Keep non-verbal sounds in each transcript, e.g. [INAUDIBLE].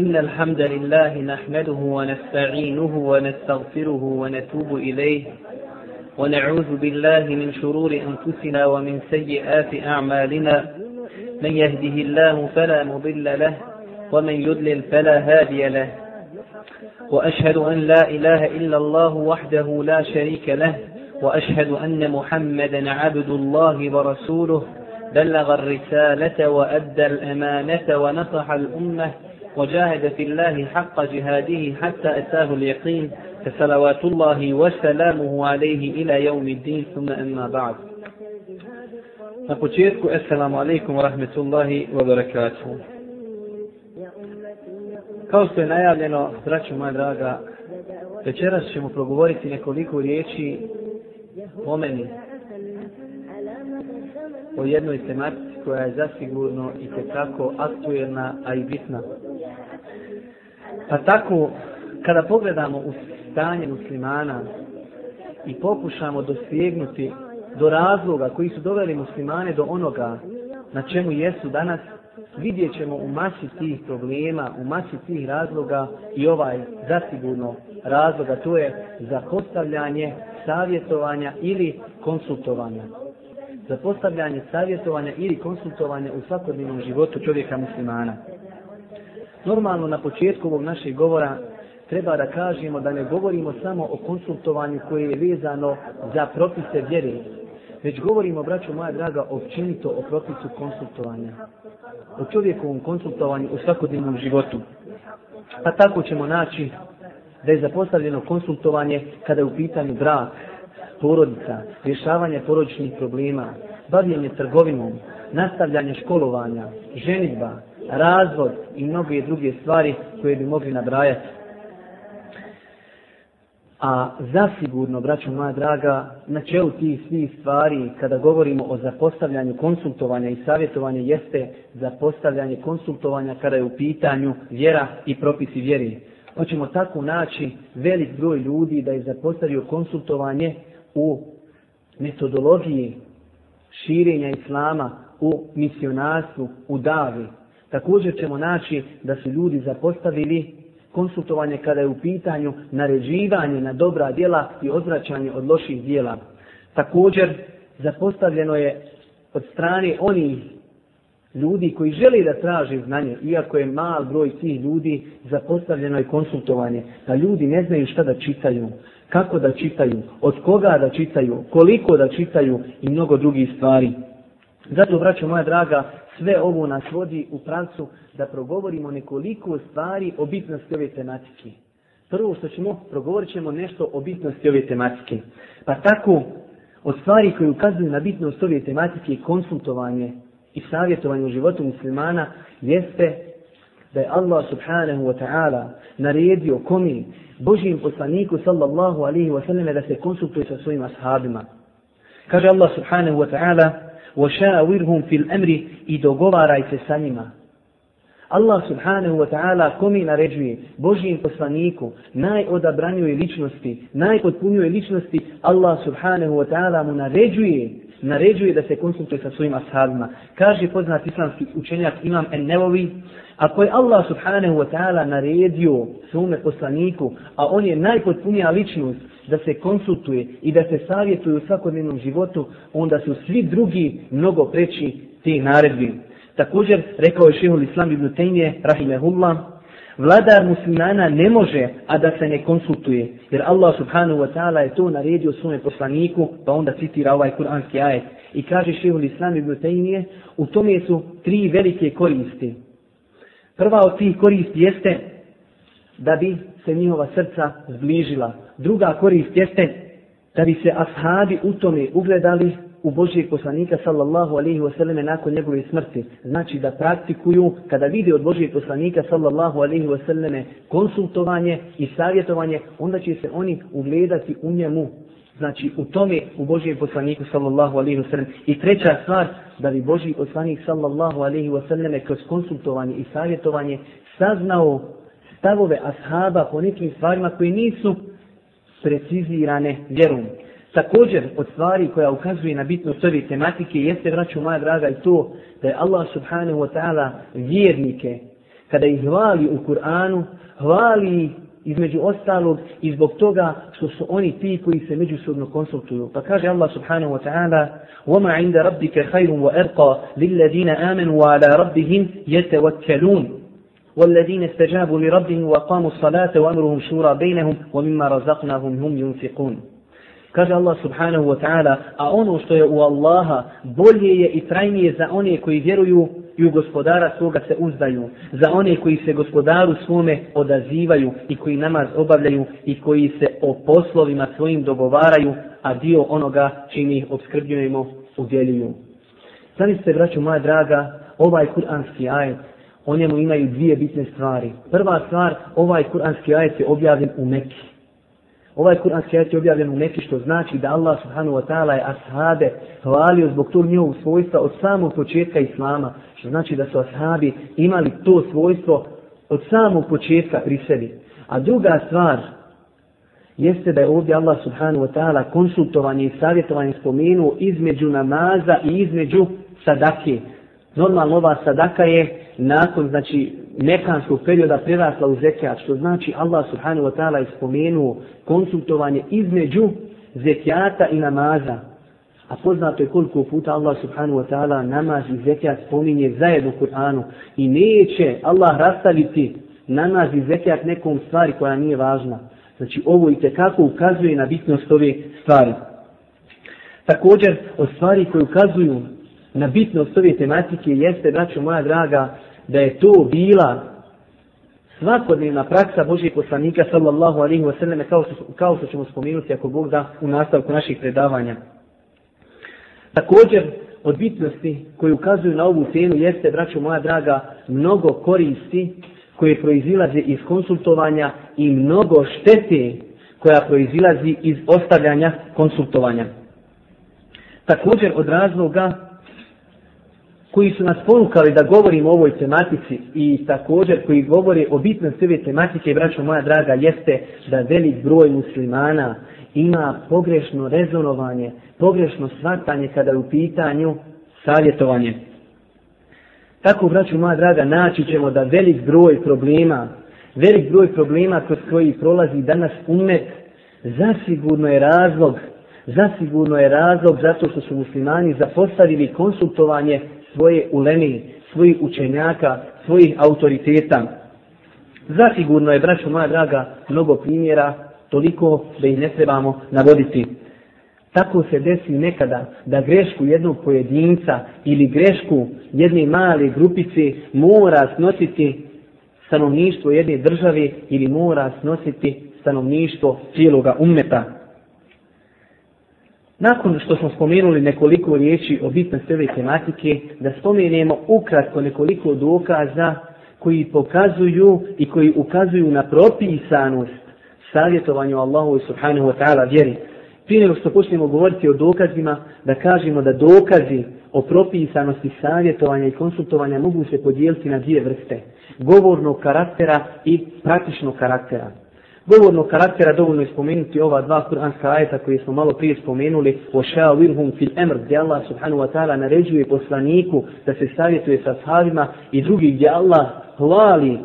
إن الحمد لله نحمده ونستعينه ونستغفره ونتوب إليه ونعوذ بالله من شرور أنفسنا ومن سيئات أعمالنا من يهده الله فلا مضل له ومن يضلل فلا هادي له وأشهد أن لا إله إلا الله وحده لا شريك له وأشهد أن محمدا عبد الله ورسوله بلغ الرسالة وأدى الأمانة ونصح الأمة وجاهد في i حق جهاده حتى أتاه اليقين فصلوات الله وسلامه عليه إلى يوم الدين ثم أما بعد Na početku, assalamu alaikum wa rahmetullahi wa barakatuhu. Kao što je najavljeno, braću moja draga, večeras ćemo progovoriti nekoliko riječi o meni, o jednoj tematici koja je zasigurno i tekako aktuelna, a i bitna. Pa tako, kada pogledamo u stanje muslimana i pokušamo dosjegnuti do razloga koji su doveli muslimane do onoga na čemu jesu danas, vidjet ćemo u masi tih problema, u masi tih razloga i ovaj zasigurno razloga, to je zakostavljanje, savjetovanja ili konsultovanja za postavljanje savjetovanja ili konsultovanja u svakodnevnom životu čovjeka muslimana. Normalno na početku ovog našeg govora treba da kažemo da ne govorimo samo o konsultovanju koje je vezano za propise vjere, već govorimo, braćo moja draga, općenito o propisu konsultovanja, o čovjekovom konsultovanju u svakodnevnom životu. Pa tako ćemo naći da je zapostavljeno konsultovanje kada je u pitanju brak, porodica, rješavanje porodičnih problema, bavljenje trgovinom, nastavljanje školovanja, ženitba, razvod i mnoge druge stvari koje bi mogli nabrajati. A zasigurno, braćo moja draga, na čelu tih svih stvari, kada govorimo o zapostavljanju konsultovanja i savjetovanja, jeste zapostavljanje konsultovanja kada je u pitanju vjera i propisi vjeri. Hoćemo tako naći velik broj ljudi da je zapostavio konsultovanje u metodologiji širenja islama, u misionarstvu, u davi. Također ćemo naći da su ljudi zapostavili konsultovanje kada je u pitanju naređivanje na dobra djela i odvraćanje od loših djela. Također zapostavljeno je od strane onih ljudi koji žele da traže znanje, iako je mal broj tih ljudi, zapostavljeno je konsultovanje, da ljudi ne znaju šta da čitaju, kako da čitaju, od koga da čitaju, koliko da čitaju i mnogo drugih stvari. Zato, braćo moja draga, sve ovo nas vodi u pravcu da progovorimo nekoliko stvari o bitnosti ove tematike. Prvo što ćemo, progovorit ćemo nešto o bitnosti ove tematike. Pa tako, od stvari koje ukazuju na bitnost ove tematike i konsultovanje i savjetovanje u životu muslimana jeste da je Allah subhanahu wa ta'ala naredio komi Božim poslaniku sallallahu alihi sallam da se konsultuje sa svojim ashabima. Kaže Allah subhanahu wa ta'ala وَشَاوِرْهُمْ فِي الْأَمْرِ i dogovarajte sa njima. Allah subhanahu wa ta'ala komi naređuje Božim poslaniku, najodabranjuje ličnosti, najpotpunjuje ličnosti, Allah subhanahu wa ta'ala mu naređuje, naređuje da se konsultuje sa svojim ashabima. Kaže poznat islamski učenjak Imam en ako je Allah subhanahu wa ta'ala naredio svome poslaniku, a on je najpotpunija ličnost da se konsultuje i da se savjetuje u svakodnevnom životu, onda su svi drugi mnogo preći tih naredbi. Također, rekao je šehol Islam ibn Tejmije, rahimehullah, vladar muslimana ne može, a da se ne konsultuje, jer Allah subhanahu wa ta'ala je to naredio svome poslaniku, pa onda citira ovaj kuranski ajet. I kaže šehol Islam ibn Tejmije, u tome su tri velike koristi. Prva od tih korist jeste da bi se njihova srca zbližila. Druga korist jeste da bi se ashabi u tome ugledali u Božijeg poslanika sallallahu alaihi wasallam nakon njegove smrti. Znači da praktikuju kada vide od Božijeg poslanika sallallahu alaihi wasallam konsultovanje i savjetovanje, onda će se oni ugledati u njemu Znači u tome u Božijem poslaniku sallallahu alaihi sallam, I treća stvar, da bi Božiji poslanik sallallahu alaihi sallam, kroz konsultovanje i savjetovanje saznao stavove ashaba po nekim stvarima koje nisu precizirane vjerom. Također od stvari koja ukazuje na bitnost ove tematike jeste, vraću moja draga, i to da je Allah subhanahu wa ta'ala vjernike, kada ih hvali u Kur'anu, hvali između ostalog i zbog toga što su oni ti koji se međusobno konsultuju. Pa kaže Allah subhanahu wa ta'ala وَمَا عِنْدَ رَبِّكَ خَيْرٌ وَأَرْقَى لِلَّذِينَ آمَنُوا وَعَلَى رَبِّهِمْ يَتَوَكَّلُونَ والذين استجابوا لربهم وقاموا الصلاة وأمرهم شورى بينهم ومما رزقناهم هم ينفقون Kaže Allah subhanahu wa ta'ala, a ono što je u Allaha bolje je i trajnije za one koji vjeruju i u gospodara svoga se uzdaju, za one koji se gospodaru svome odazivaju i koji namaz obavljaju i koji se o poslovima svojim dogovaraju, a dio onoga čini ih obskrbljujemo, udjeljuju. se braću moja draga, ovaj kuranski ajet, o njemu imaju dvije bitne stvari. Prva stvar, ovaj kuranski ajet je objavljen u Mekki. Ovaj Kur'an ajet je objavljen u neki što znači da Allah subhanahu wa ta'ala je ashabe hvalio zbog tog njihovog svojstva od samog početka Islama. Što znači da su ashabi imali to svojstvo od samog početka pri sebi. A druga stvar jeste da je ovdje Allah subhanahu wa ta'ala konsultovanje i savjetovanje spomenuo između namaza i između sadake. Normalno ova sadaka je nakon znači mekanskog perioda prerasla u zekijat, što znači Allah subhanahu wa ta'ala je spomenuo konsultovanje između zekijata i namaza. A poznato je koliko puta Allah subhanahu wa ta'ala namaz i zekijat spominje zajedno u Kur'anu. I neće Allah rastaviti namaz i zekijat nekom stvari koja nije važna. Znači ovo i tekako ukazuje na bitnost ove stvari. Također, od stvari koje ukazuju na bitnost ove tematike jeste, braću moja draga, da je to bila svakodnevna praksa Božih poslanika sallallahu alaihi wa sallam kao, kao što ćemo spomenuti ako Bog da u nastavku naših predavanja. Također od bitnosti koje ukazuju na ovu temu jeste, braću moja draga, mnogo koristi koje proizilaze iz konsultovanja i mnogo štete koja proizilazi iz ostavljanja konsultovanja. Također od razloga koji su nas ponukali da govorimo o ovoj tematici i također koji govore o bitnosti ove tematike, braćo moja draga, jeste da velik broj muslimana ima pogrešno rezonovanje, pogrešno shvatanje kada je u pitanju savjetovanje. Tako, braćo moja draga, naći ćemo da velik broj problema, velik broj problema kroz koji prolazi danas umet, zasigurno je razlog Zasigurno je razlog zato što su muslimani zapostavili konsultovanje svoje ulemi, svojih učenjaka, svojih autoriteta. Zasigurno je, braću moja draga, mnogo primjera, toliko da ih ne trebamo navoditi. Tako se desi nekada da grešku jednog pojedinca ili grešku jedne male grupici mora snositi stanovništvo jedne države ili mora snositi stanovništvo cijeloga umeta. Nakon što smo spomenuli nekoliko riječi o bitnosti ove tematike, da spomenemo ukratko nekoliko dokaza koji pokazuju i koji ukazuju na propisanost savjetovanju Allahu i subhanahu wa ta'ala vjeri. Prije nego što počnemo govoriti o dokazima, da kažemo da dokazi o propisanosti savjetovanja i konsultovanja mogu se podijeliti na dvije vrste. Govornog karaktera i praktičnog karaktera govornog karaktera dovoljno spomenuti ova dva kuranska ajeta koje smo malo prije spomenuli وَشَاوِرْهُمْ fil emr gdje Allah subhanahu wa ta'ala naređuje poslaniku da se savjetuje sa sahavima i drugi gdje Allah hvali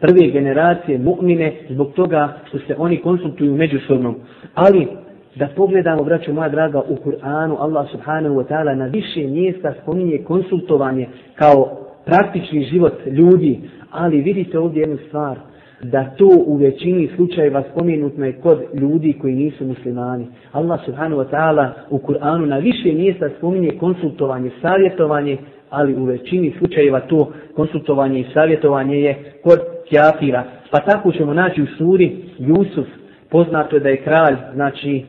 prve generacije mu'mine zbog toga što se oni konsultuju međusobno. Ali da pogledamo, braćo moja draga, u Kur'anu Allah subhanahu wa ta'ala na više mjesta spominje konsultovanje kao praktični život ljudi. Ali vidite ovdje jednu stvar, da to u većini slučajeva spomenutno je kod ljudi koji nisu muslimani. Allah subhanahu wa ta'ala u Kur'anu na više mjesta spominje konsultovanje, savjetovanje, ali u većini slučajeva to konsultovanje i savjetovanje je kod kjafira. Pa tako ćemo naći u suri Jusuf, poznato je da je kralj, znači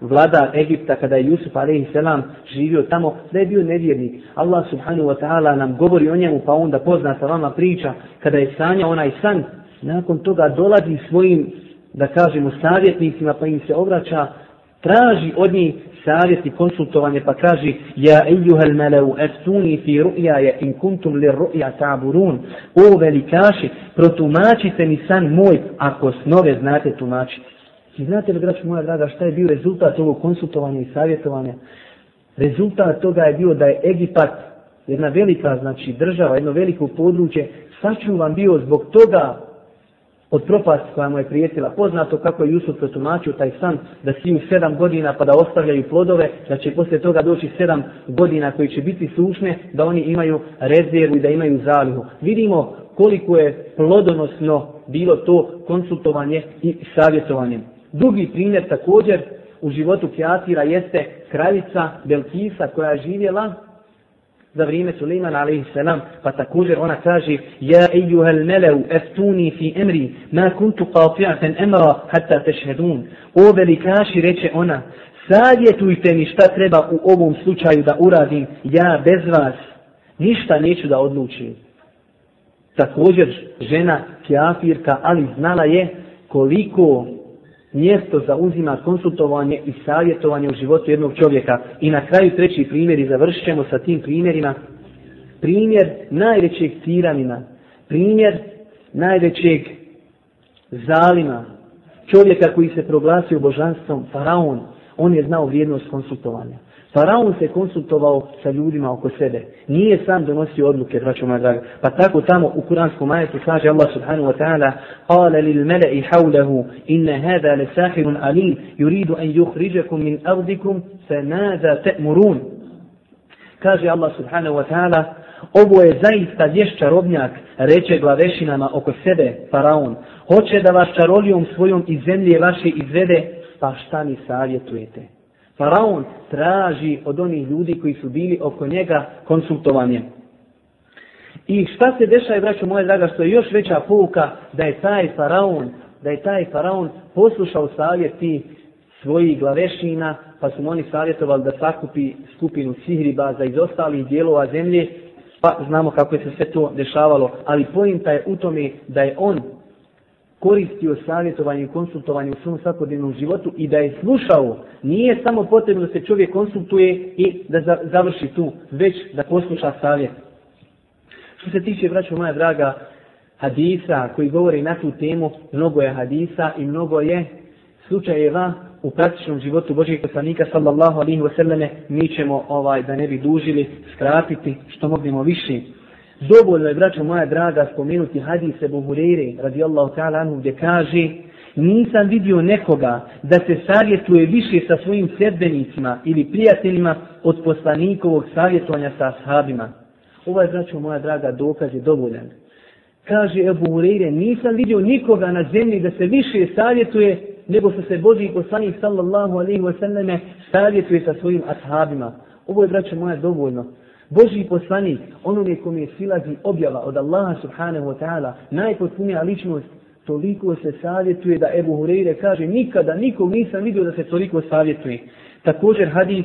vladar Egipta kada je Jusuf a.s. živio tamo, da je bio nevjernik. Allah subhanahu wa ta'ala nam govori o njemu, pa onda poznata vama priča, kada je sanja onaj san nakon toga dolazi svojim, da kažemo, savjetnicima, pa im se obraća, traži od njih savjet i pa kaže, ja ejuhel meleu estuni fi in kuntum li ru'ja taburun, o velikaši, protumačite mi san moj, ako snove znate tumačiti. I znate li, braću moja draga, šta je bio rezultat ovog konsultovanja i savjetovanja? Rezultat toga je bio da je Egipat, jedna velika znači država, jedno veliko područje, sačuvan bio zbog toga od propast koja mu je prijetila. Poznato kako je Jusuf protumačio taj san da siju sedam godina pa da ostavljaju plodove, da će poslije toga doći sedam godina koji će biti sušne, da oni imaju rezervu i da imaju zalihu. Vidimo koliko je plodonosno bilo to konsultovanje i savjetovanje. Drugi primjer također u životu Kjatira jeste kraljica Belkisa koja je živjela za vrijeme Suleiman a.s. Pa također ona kaže Ja ejuhal melev, eftuni fi emri ma kuntu qati'atan emra hatta tešhedun. O velikaši reče ona savjetujte mi šta treba u ovom slučaju da uradim ja bez vas. Ništa neću da odlučim. Također žena kjafirka ali znala je koliko mjesto zauzima konsultovanje i savjetovanje u životu jednog čovjeka. I na kraju treći primjer i završit sa tim primjerima. Primjer najvećeg tiranina, primjer najvećeg zalima, čovjeka koji se proglasio božanstvom, faraon, on je znao vrijednost konsultovanja. Faraon se konsultovao sa ljudima oko sebe. Nije sam donosio odluke, braćo moja draga. Pa tako tamo u kuranskom majetu kaže Allah subhanahu wa ta'ala Kale lil mele'i hawlehu inne hada le sahirun alim yuridu en yukhrijakum min ardikum se nada Kaže Allah subhanahu wa ta'ala Ovo je zaista vješ čarobnjak, reče glavešinama oko sebe, Faraon. Hoće da vas čarolijom svojom iz zemlje vaše izvede, pa šta mi savjetujete? Faraon traži od onih ljudi koji su bili oko njega konsultovanje. I šta se dešava, braćo moja draga, što je još veća pouka da je taj faraon, da je taj faraon poslušao savjeti svojih glavešina, pa su mu oni savjetovali da sakupi skupinu za iz ostalih dijelova zemlje, pa znamo kako je se sve to dešavalo, ali pojenta je u tome da je on koristio savjetovanje i konsultovanje u svom svakodnevnom životu i da je slušao. Nije samo potrebno da se čovjek konsultuje i da završi tu, već da posluša savjet. Što se tiče, braćo moja draga, hadisa koji govori na tu temu, mnogo je hadisa i mnogo je slučajeva u praktičnom životu Božih poslanika sallallahu alihi wasallame mi ćemo ovaj da ne bi dužili skratiti što mognemo više. Dovoljno je, braćo moja draga, spomenuti hadise se radijallahu ta'ala anhu, gdje kaže nisam vidio nekoga da se savjetuje više sa svojim sredbenicima ili prijateljima od poslanikovog savjetovanja sa ashabima. Ovaj, braćo moja draga, dokaz je dovoljan. Kaže Ebu Hureyre, nisam vidio nikoga na zemlji da se više savjetuje nego što se Boži poslanik sallallahu alaihi wa sallame savjetuje sa svojim ashabima. Ovo je, braćo moja, dovoljno Boži poslanik, onome je silazi objava od Allaha subhanahu wa ta'ala, najpotpunija ličnost, toliko se savjetuje da Ebu Hureyre kaže nikada nikog nisam vidio da se toliko savjetuje. Također hadis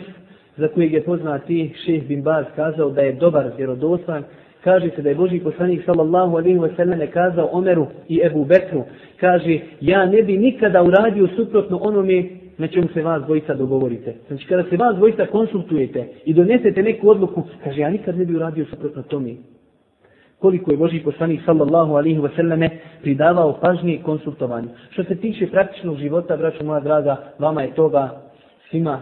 za kojeg je poznati šeh bin Baz kazao da je dobar vjerodostan, kaže se da je Boži poslanik sallallahu alaihi wa sallam kazao Omeru i Ebu Bekru, kaže ja ne bi nikada uradio suprotno onome na čemu se vas dvojica dogovorite. Znači kada se vas dvojica konsultujete i donesete neku odluku, kaže ja nikad ne bi uradio suprotno tome. Koliko je Boži poslanik sallallahu alihi wasallame pridavao pažnje i konsultovanje. Što se tiče praktičnog života, braćo moja draga, vama je toga svima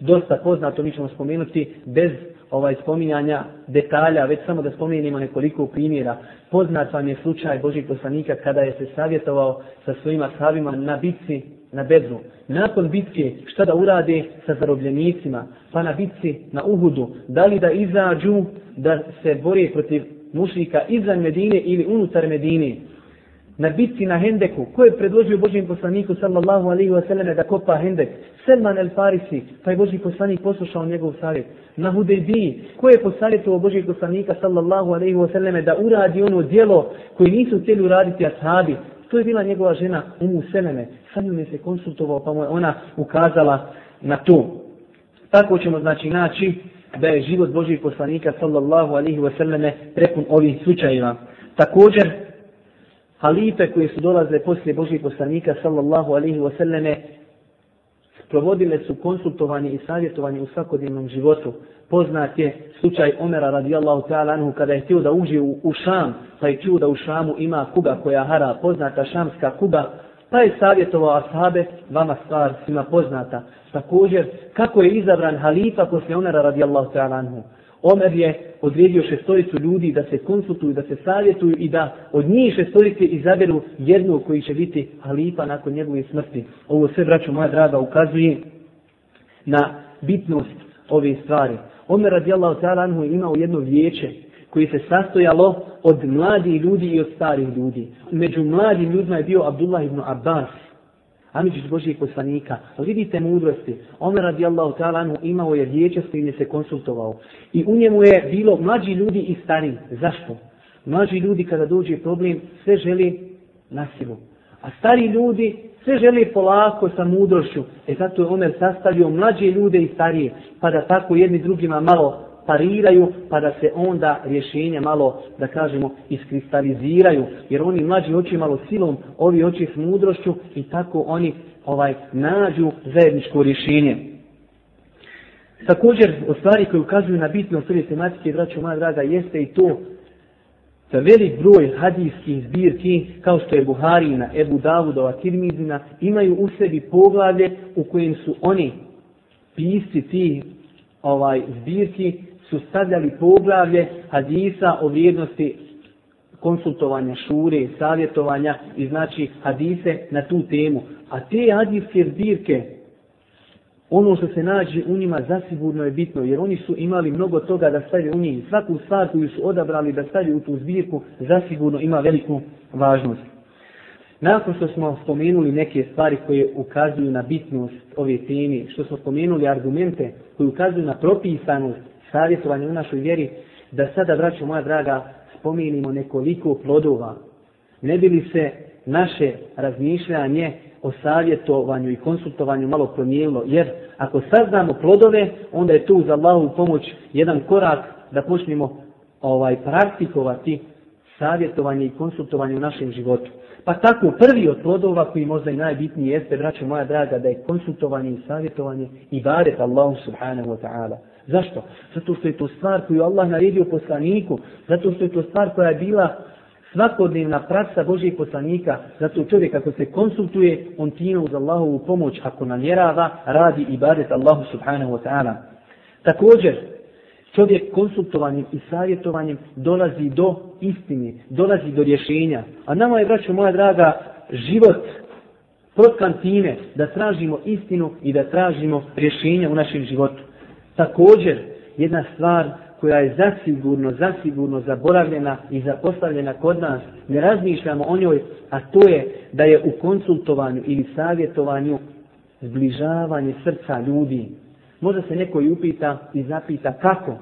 dosta poznato, mi ćemo spomenuti bez ovaj spominjanja detalja, već samo da spomenimo nekoliko primjera. Poznat vam je slučaj Božih poslanika kada je se savjetovao sa svojima savima na bitci na Bedru. Nakon bitke šta da urade sa zarobljenicima, pa na bitci na Uhudu, da li da izađu da se bore protiv mušnika izvan Medine ili unutar Medine. Na bitci na Hendeku, ko je predložio Božim poslaniku sallallahu alaihi wa da kopa Hendek? Selman el Farisi, pa je Božji poslanik poslušao njegov savjet. Na Hudejbiji, ko je posavjetovao Božjeg poslanika sallallahu alaihi wa da uradi ono djelo koje nisu htjeli uraditi ashabi, to je bila njegova žena Umu Seleme. Sa njom je se konsultovao pa mu je ona ukazala na to. Tako ćemo znači naći da je život Božih poslanika sallallahu alihi wasallame prepun ovih slučajeva. Također, halife koje su dolaze poslije Božih poslanika sallallahu alihi wasallame provodile su konsultovanje i savjetovanje u svakodnevnom životu. Poznat je slučaj Omera radijallahu ta'ala anhu kada je htio da uđe u, u Šam, pa je čuo da u Šamu ima kuga koja hara, poznata šamska kuga, pa je savjetovao ashabe, vama stvar svima poznata. Također, kako je izabran halifa poslije Omera radijallahu ta'ala anhu. Omer je odredio šestoricu ljudi da se konsultuju, da se savjetuju i da od njih šestorice izaberu jednu koji će biti halifa nakon njegove smrti. Ovo sve, braćo moja draga, ukazuje na bitnost ove stvari. Omer radijallahu ta'ala anhu je imao jedno vijeće koje se sastojalo od mladih ljudi i od starih ljudi. Među mladim ljudima je bio Abdullah ibn Abbas Amidžić Božijeg poslanika. vidite mudrosti. Omer radijallahu ta'ala imao je vijeće s se konsultovao. I u njemu je bilo mlađi ljudi i stari. Zašto? Mlađi ljudi kada dođe problem sve želi nasilu. A stari ljudi sve želi polako sa mudrošću. E zato je Omer sastavio mlađe ljude i starije. Pa da tako jedni drugima malo pariraju pa da se onda rješenja malo, da kažemo, iskristaliziraju. Jer oni mlađi oči malo silom, ovi oči s mudrošću i tako oni ovaj nađu zajedničko rješenje. Također, od stvari koje ukazuju na bitnost ove tematike, braćo moja draga, jeste i to da velik broj hadijskih zbirki, kao što je Buharina, Ebu Davudova, Kirmizina, imaju u sebi poglavlje u kojem su oni pisci ti ovaj, zbirki su stavljali poglavlje hadisa o vrijednosti konsultovanja šure, savjetovanja i znači hadise na tu temu. A te hadiske zbirke, ono što se nađe u njima zasigurno je bitno, jer oni su imali mnogo toga da stavljaju, u njih. Svaku stvar koju su odabrali da stavljaju u tu zbirku, zasigurno ima veliku važnost. Nakon što smo spomenuli neke stvari koje ukazuju na bitnost ove teme, što smo spomenuli argumente koji ukazuju na propisanost savjetovanje u našoj vjeri, da sada, braćo moja draga, spominimo nekoliko plodova. Ne bi li se naše razmišljanje o savjetovanju i konsultovanju malo promijenilo, jer ako saznamo plodove, onda je tu za Allahu pomoć jedan korak da počnemo ovaj praktikovati savjetovanje i konsultovanje u našem životu. Pa tako prvi od plodova koji možda i najbitniji jeste, braćo moja draga, da je konsultovanje i savjetovanje i baret Allahu subhanahu wa ta'ala. Zašto? Zato što je to stvar koju Allah naredio poslaniku, zato što je to stvar koja je bila svakodnevna praksa Božijeg poslanika, zato čovjek ako se konsultuje, on time uz Allahovu pomoć, ako namjerava, radi i badet Allahu subhanahu wa ta'ala. Također, čovjek konsultovanjem i savjetovanjem dolazi do istine, dolazi do rješenja. A nama je, braćo moja draga, život time da tražimo istinu i da tražimo rješenja u našem životu. Također, jedna stvar koja je zasigurno, zasigurno zaboravljena i zapostavljena kod nas, ne razmišljamo o njoj, a to je da je u konsultovanju ili savjetovanju zbližavanje srca ljudi. Možda se neko i upita i zapita kako?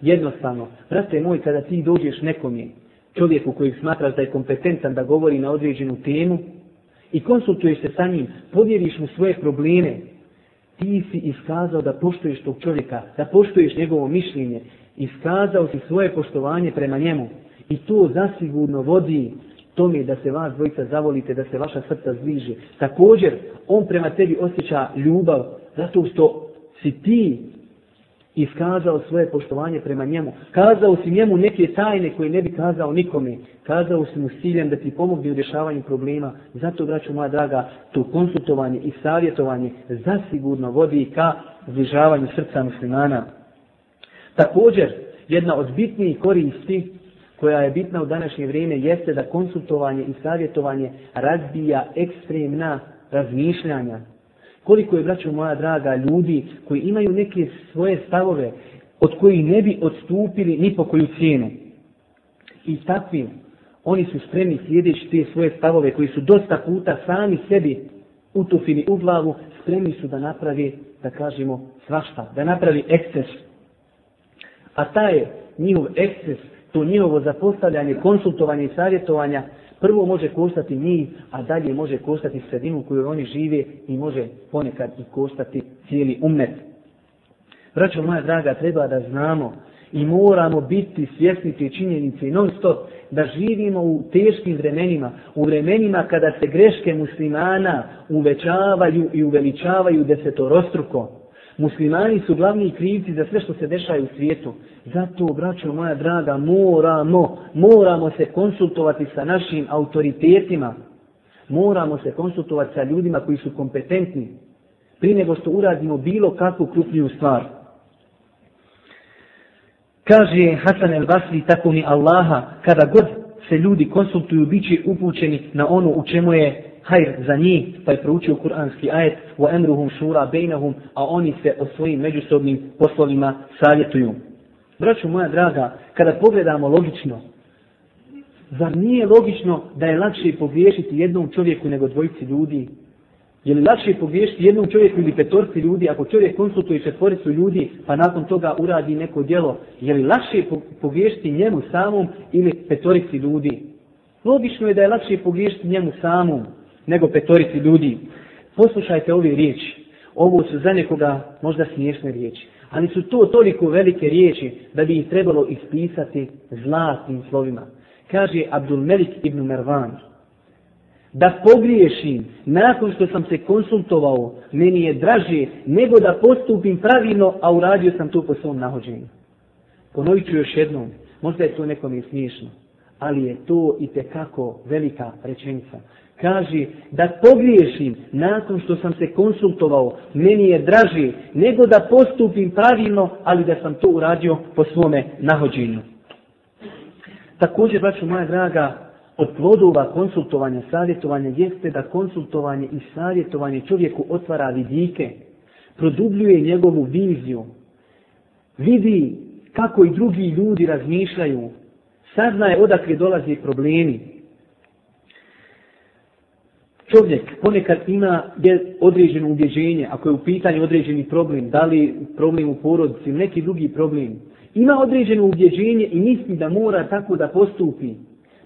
Jednostavno, brate moj, kada ti dođeš nekom je, čovjeku kojeg smatraš da je kompetentan da govori na određenu temu i konsultuješ se sa njim, povjeriš mu svoje probleme, ti si iskazao da poštuješ tog čovjeka, da poštuješ njegovo mišljenje, iskazao si svoje poštovanje prema njemu. I to zasigurno vodi tome da se vas dvojica zavolite, da se vaša srca zbliže. Također, on prema tebi osjeća ljubav zato što si ti iskazao svoje poštovanje prema njemu. Kazao si njemu neke tajne koje ne bi kazao nikome. Kazao si mu ciljem da ti pomogne u rješavanju problema. Zato, braću moja draga, to konsultovanje i savjetovanje zasigurno vodi ka zbližavanju srca muslimana. Također, jedna od bitnijih koristi koja je bitna u današnje vrijeme jeste da konsultovanje i savjetovanje razbija ekstremna razmišljanja koliko je, braćo moja draga, ljudi koji imaju neke svoje stavove od kojih ne bi odstupili ni po koju cijenu. I takvi, oni su spremni sljedeći te svoje stavove koji su dosta puta sami sebi utufili u glavu, spremni su da napravi, da kažemo, svašta, da napravi eksces. A taj je njihov eksces, to njihovo zapostavljanje, konsultovanje i savjetovanja Prvo može koštati njih, a dalje može koštati sredinu u kojoj oni žive i može ponekad i koštati cijeli umet. Račun, moja draga, treba da znamo i moramo biti svjesni te činjenice i non stop da živimo u teškim vremenima, u vremenima kada se greške muslimana uvećavaju i uveličavaju desetorostruko. Muslimani su glavni krivci za sve što se dešaju u svijetu. Zato, braćo moja draga, moramo, moramo se konsultovati sa našim autoritetima. Moramo se konsultovati sa ljudima koji su kompetentni. Prije nego što uradimo bilo kakvu krupniju stvar. Kaže Hasan el Basri, tako mi Allaha, kada god se ljudi konsultuju, bit će upućeni na ono u čemu je hajr za njih, pa je proučio kuranski ajet A oni se o svojim međusobnim poslovima savjetuju. Braću moja draga, kada pogledamo logično, zar nije logično da je lakše pogriješiti jednom čovjeku nego dvojici ljudi? Je li lakše pogriješiti jednom čovjeku ili petorci ljudi, ako čovjek konsultuje četvoricu ljudi, pa nakon toga uradi neko djelo? Je li lakše pogriješiti njemu samom ili petorici ljudi? Logično je da je lakše pogriješiti njemu samom nego petorici ljudi. Poslušajte ove riječi. Ovo su za nekoga možda smiješne riječi. Ali su to toliko velike riječi da bi ih trebalo ispisati zlatnim slovima. Kaže Abdul Melik ibn Mervan. Da pogriješim nakon što sam se konsultovao, meni je draže nego da postupim pravilno, a uradio sam to po svom nahođenju. Ponovit ću još jednom, možda je to nekom i smiješno, ali je to i tekako velika rečenica. Kaže da pogriješim nakon što sam se konsultovao, meni je draži nego da postupim pravilno, ali da sam to uradio po svome nahođenju. Također, braću moja draga, od plodova konsultovanja, savjetovanja jeste da konsultovanje i savjetovanje čovjeku otvara vidike, produbljuje njegovu viziju, vidi kako i drugi ljudi razmišljaju, saznaje odakle dolaze problemi, Čovjek ponekad ima određeno ubjeđenje, ako je u pitanju određeni problem, da li problem u porodici, neki drugi problem. Ima određeno ubjeđenje i misli da mora tako da postupi.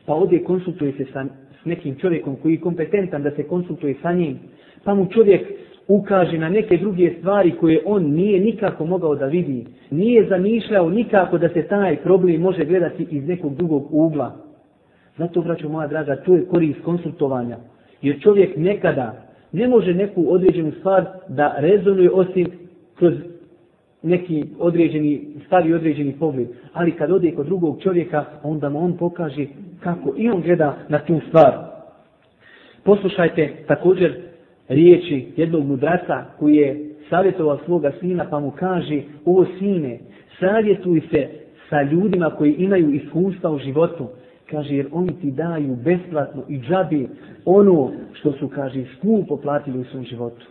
Pa ovdje konsultuje se sa, s nekim čovjekom koji je kompetentan da se konsultuje sa njim. Pa mu čovjek ukaže na neke druge stvari koje on nije nikako mogao da vidi. Nije zamišljao nikako da se taj problem može gledati iz nekog drugog ugla. Zato, braću moja draga, to je korist konsultovanja. Jer čovjek nekada ne može neku određenu stvar da rezonuje osim kroz neki određeni, stari određeni pogled. Ali kad ode kod drugog čovjeka, onda mu on pokaže kako i on gleda na tu stvar. Poslušajte također riječi jednog mudraca koji je savjetovao svoga sina pa mu kaže, o sine, savjetuj se sa ljudima koji imaju iskustva u životu, Kaže, jer oni ti daju besplatno i džabi ono što su, kaže, skupo platili u svom životu.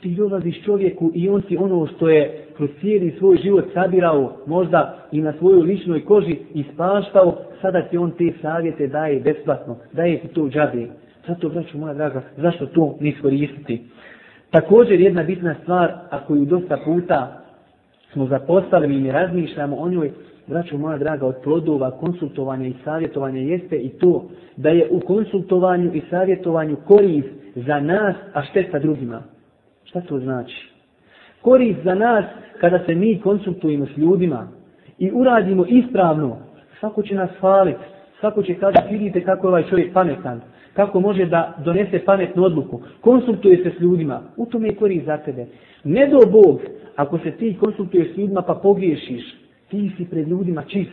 Ti dolaziš čovjeku i on ti ono što je kroz cijeli svoj život sabirao, možda i na svojoj ličnoj koži ispaštao, sada ti on te savjete daje besplatno, daje ti to džabi. Zato, braću moja draga, zašto to ne iskoristiti? Također jedna bitna stvar, ako ju dosta puta smo zapostavili i ne razmišljamo o njoj, braćo moja draga, od plodova konsultovanja i savjetovanja jeste i to da je u konsultovanju i savjetovanju korist za nas, a šteta drugima. Šta to znači? Korist za nas kada se mi konsultujemo s ljudima i uradimo ispravno, svako će nas hvaliti, svako će kazati vidite kako je ovaj čovjek pametan, kako može da donese pametnu odluku. Konsultuje se s ljudima, u tome je korist za tebe. Ne do Bog, ako se ti konsultuješ s ljudima pa pogriješiš, ti si pred ljudima čist.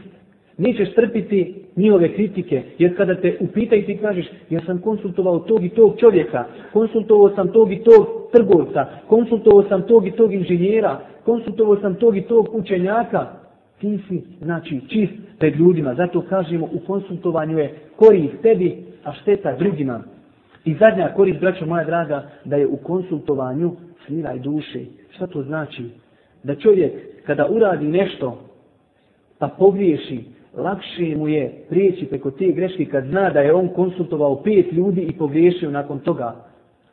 Nećeš trpiti njihove kritike, jer kada te upitaju ti kažeš, ja sam konsultovao tog i tog čovjeka, konsultovao sam tog i tog trgovca, konsultovao sam tog i tog inženjera, konsultovao sam tog i tog učenjaka, ti si, znači, čist pred ljudima. Zato kažemo, u konsultovanju je korist tebi, a šteta drugima. I zadnja korist, braćo moja draga, da je u konsultovanju smiraj duše. Šta to znači? Da čovjek, kada uradi nešto pa pogriješi, lakše mu je prijeći preko te greške kad zna da je on konsultovao pet ljudi i pogriješio nakon toga.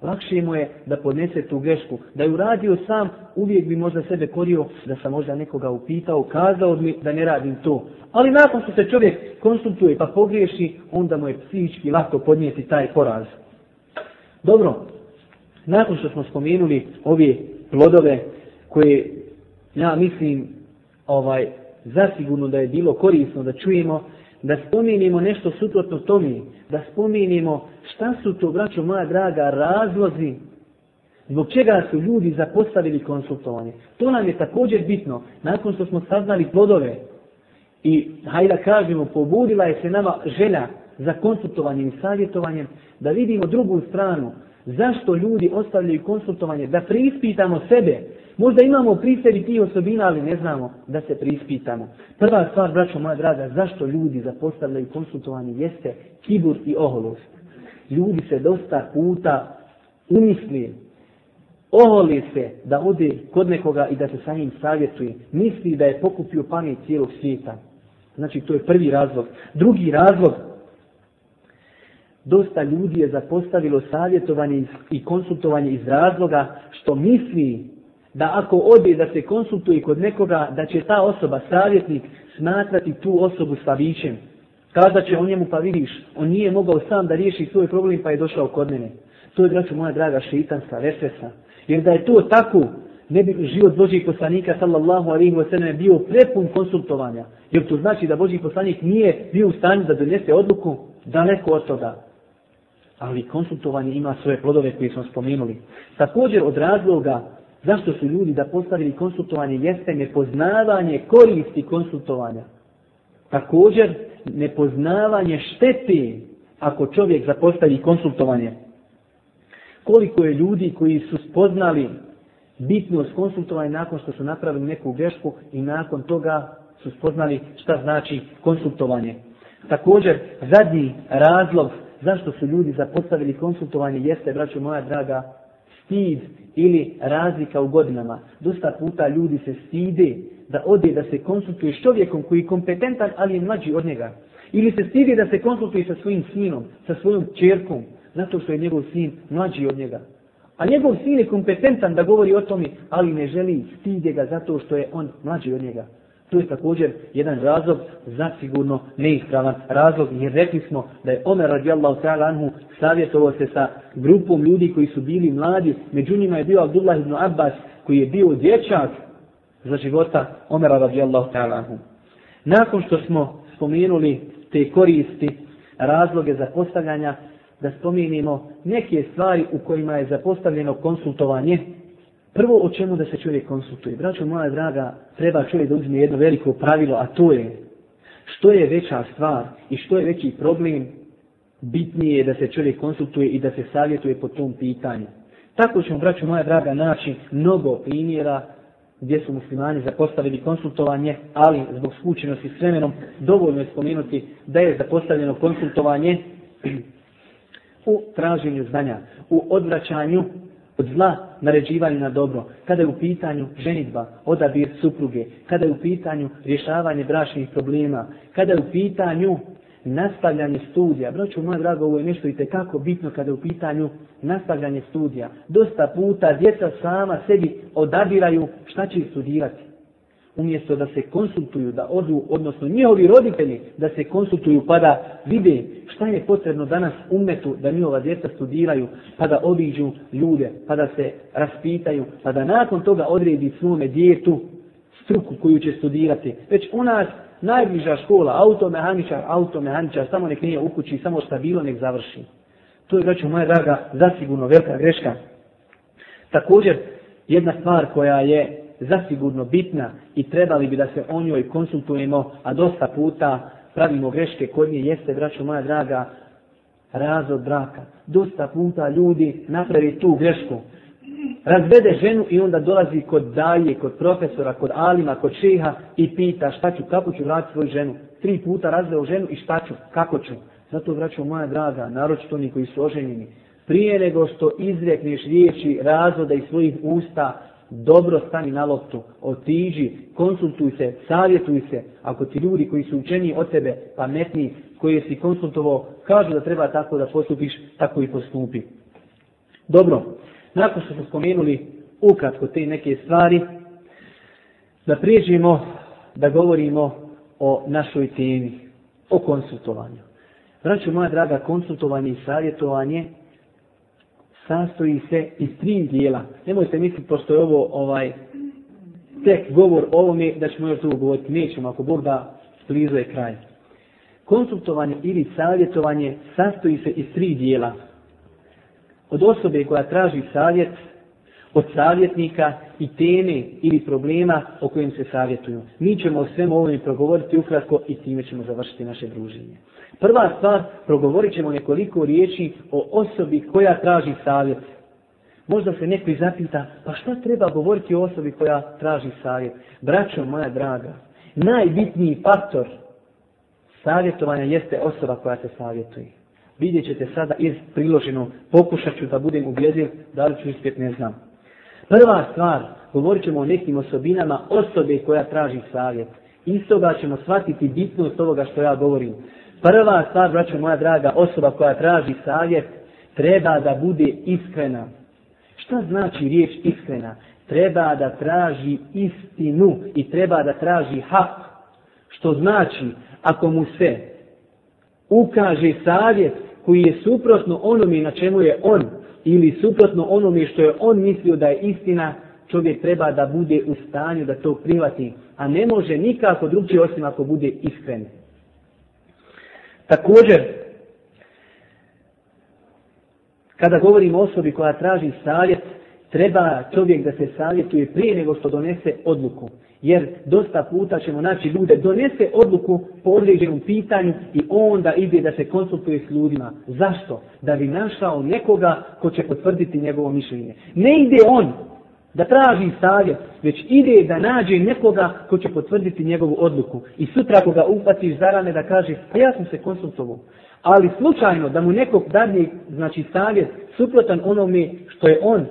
Lakše mu je da podnese tu grešku. Da ju radio sam, uvijek bi možda sebe korio da sam možda nekoga upitao, kazao mi da ne radim to. Ali nakon što se čovjek konsultuje pa pogriješi, onda mu je psihički lako podnijeti taj poraz. Dobro, nakon što smo spomenuli ove plodove koje, ja mislim, ovaj, zasigurno da je bilo korisno da čujemo, da spominimo nešto suprotno tome, da spominimo šta su to, braćo moja draga, razlozi zbog čega su ljudi zapostavili konsultovanje. To nam je također bitno, nakon što smo saznali plodove i, hajde da kažemo, pobudila je se nama želja za konsultovanjem i savjetovanjem, da vidimo drugu stranu, zašto ljudi ostavljaju konsultovanje, da preispitamo sebe, Možda imamo pri i tih osobina, ali ne znamo da se prispitamo. Prva stvar, braćo moja draga, zašto ljudi zapostavljaju konsultovanje jeste kibur i oholost. Ljudi se dosta puta umisli, oholi se da ode kod nekoga i da se sa njim savjetuje. Misli da je pokupio pamet cijelog svijeta. Znači, to je prvi razlog. Drugi razlog, dosta ljudi je zapostavilo savjetovanje i konsultovanje iz razloga što misli da ako ode da se konsultuje kod nekoga, da će ta osoba, savjetnik, smatrati tu osobu slavićem. Kada će o njemu pa vidiš, on nije mogao sam da riješi svoj problem pa je došao kod mene. To je, braću moja draga, šitanska vesvesa. Jer da je to tako, ne bi život Božih poslanika sallallahu alaihi wa sallam bio prepun konsultovanja. Jer to znači da Božji poslanik nije bio u stanju da donese odluku daleko od toga. Ali konsultovanje ima svoje plodove koje smo spomenuli. Također od razloga Zašto su ljudi da postavili konsultovanje jeste nepoznavanje koristi konsultovanja. Također nepoznavanje šteti ako čovjek zapostavi konsultovanje. Koliko je ljudi koji su spoznali bitnost konsultovanja nakon što su napravili neku grešku i nakon toga su spoznali šta znači konsultovanje. Također, zadnji razlog zašto su ljudi zapostavili konsultovanje jeste, braćo moja draga, stid ili razlika u godinama. Dosta puta ljudi se stide da ode da se konsultuje s čovjekom koji je kompetentan, ali je mlađi od njega. Ili se stide da se konsultuje sa svojim sinom, sa svojom čerkom, zato što je njegov sin mlađi od njega. A njegov sin je kompetentan da govori o tome, ali ne želi, stide ga zato što je on mlađi od njega. Tu je također jedan razlog zasigurno neispravan razlog jer rekli smo da je Omer radijallahu ta'ala anhu savjetovao se sa grupom ljudi koji su bili mladi, među njima je bio Abdullah ibn Abbas koji je bio dječak za života Omera radijallahu ta'ala anhu. Nakon što smo spomenuli te koristi, razloge za postavljanja, da spomenimo neke stvari u kojima je zapostavljeno konsultovanje Prvo o čemu da se čovjek konsultuje. Braćo moja draga, treba čovjek da uzme jedno veliko pravilo, a to je što je veća stvar i što je veći problem, bitnije je da se čovjek konsultuje i da se savjetuje po tom pitanju. Tako ćemo, braćo moja draga, naći mnogo primjera gdje su muslimani zapostavili konsultovanje, ali zbog skučenosti s vremenom dovoljno je spomenuti da je zapostavljeno konsultovanje [CLEARS THROAT] u traženju znanja, u odvraćanju od zla naređivanje na dobro, kada je u pitanju ženitba, odabir supruge, kada je u pitanju rješavanje bračnih problema, kada je u pitanju nastavljanje studija. Broću, moja drago, ovo je nešto i tekako bitno kada je u pitanju nastavljanje studija. Dosta puta djeca sama sebi odabiraju šta će studirati umjesto da se konsultuju, da odu, odnosno njihovi roditelji da se konsultuju pa da vide šta je potrebno danas umetu da njihova djeca studiraju, pa da obiđu ljude, pa da se raspitaju, pa da nakon toga odredi svome djetu struku koju će studirati. Već u nas najbliža škola, automehaničar, automehaničar, samo nek nije u kući, samo šta bilo nek završi. To je, braću moja draga, zasigurno velika greška. Također, jedna stvar koja je zasigurno bitna i trebali bi da se o njoj konsultujemo, a dosta puta pravimo greške koje nje jeste, braćo moja draga, razod braka. Dosta puta ljudi napravi tu grešku. Razvede ženu i onda dolazi kod dalje, kod profesora, kod alima, kod šeha i pita šta ću, kako ću vratiti svoju ženu. Tri puta razveo ženu i šta ću, kako ću. Zato, vraćam moja draga, naročito oni koji su oženjeni, prije nego što izrekneš riječi razvoda iz svojih usta, dobro stani na loptu, otiđi, konsultuj se, savjetuj se. Ako ti ljudi koji su učeni od tebe, pametni, koji si konsultovao, kažu da treba tako da postupiš, tako i postupi. Dobro, nakon što smo spomenuli ukratko te neke stvari, da prijeđemo da govorimo o našoj temi, o konsultovanju. Vraću moja draga, konsultovanje i savjetovanje sastoji se iz tri dijela. Nemojte misliti, pošto je ovo ovaj, tek govor o ovome, da ćemo još dugo govoriti. Nećemo, ako Bog da, blizu je kraj. Konsultovanje ili savjetovanje sastoji se iz tri dijela. Od osobe koja traži savjet, od savjetnika i teme ili problema o kojem se savjetuju. Mi ćemo o svemu ovome progovoriti ukratko i time ćemo završiti naše druženje. Prva stvar, progovorit ćemo nekoliko riječi o osobi koja traži savjet. Možda se neko zapita, pa što treba govoriti o osobi koja traži savjet? Braćo moja draga, najbitniji faktor savjetovanja jeste osoba koja se savjetuje. Vidjet ćete sada iz priloženo, pokušat ću da budem ubjedljiv, da li ću uspjet ne znam. Prva stvar, govorit ćemo o nekim osobinama osobe koja traži savjet. Iz toga ćemo shvatiti bitnost ovoga što ja govorim. Prva stvar, braćo moja draga, osoba koja traži savjet treba da bude iskrena. Šta znači riječ iskrena? Treba da traži istinu i treba da traži hak. Što znači, ako mu se ukaže savjet koji je suprotno onome na čemu je on, ili suprotno onome što je on mislio da je istina, čovjek treba da bude u stanju da to prihvati, a ne može nikako drugi osim ako bude iskren. Također, kada govorimo o osobi koja traži savjet, treba čovjek da se savjetuje prije nego što donese odluku. Jer dosta puta ćemo naći ljude, donese odluku po određenom pitanju i onda ide da se konsultuje s ljudima. Zašto? Da bi našao nekoga ko će potvrditi njegovo mišljenje. Ne ide on da traži savjet, već ide da nađe nekoga ko će potvrditi njegovu odluku. I sutra ako ga upatiš zarane da kaže, pa ja sam se konsultovao. Ali slučajno da mu nekog dadne znači, savjet suprotan onome što je on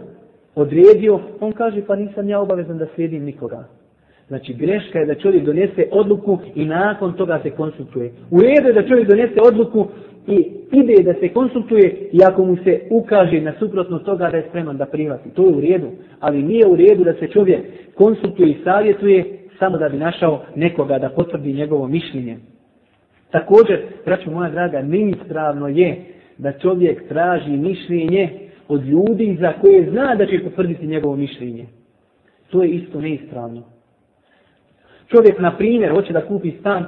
odredio, on kaže pa nisam ja obavezan da slijedim nikoga. Znači greška je da čovjek donese odluku i nakon toga se konsultuje. U redu je da čovjek donese odluku i ide da se konsultuje i ako mu se ukaže na suprotno toga da je spreman da prihvati. To je u redu, ali nije u redu da se čovjek konsultuje i savjetuje samo da bi našao nekoga da potvrdi njegovo mišljenje. Također, braću moja draga, neispravno je da čovjek traži mišljenje od ljudi za koje zna da će potvrditi njegovo mišljenje. To je isto neispravno. Čovjek, na primjer, hoće da kupi stan,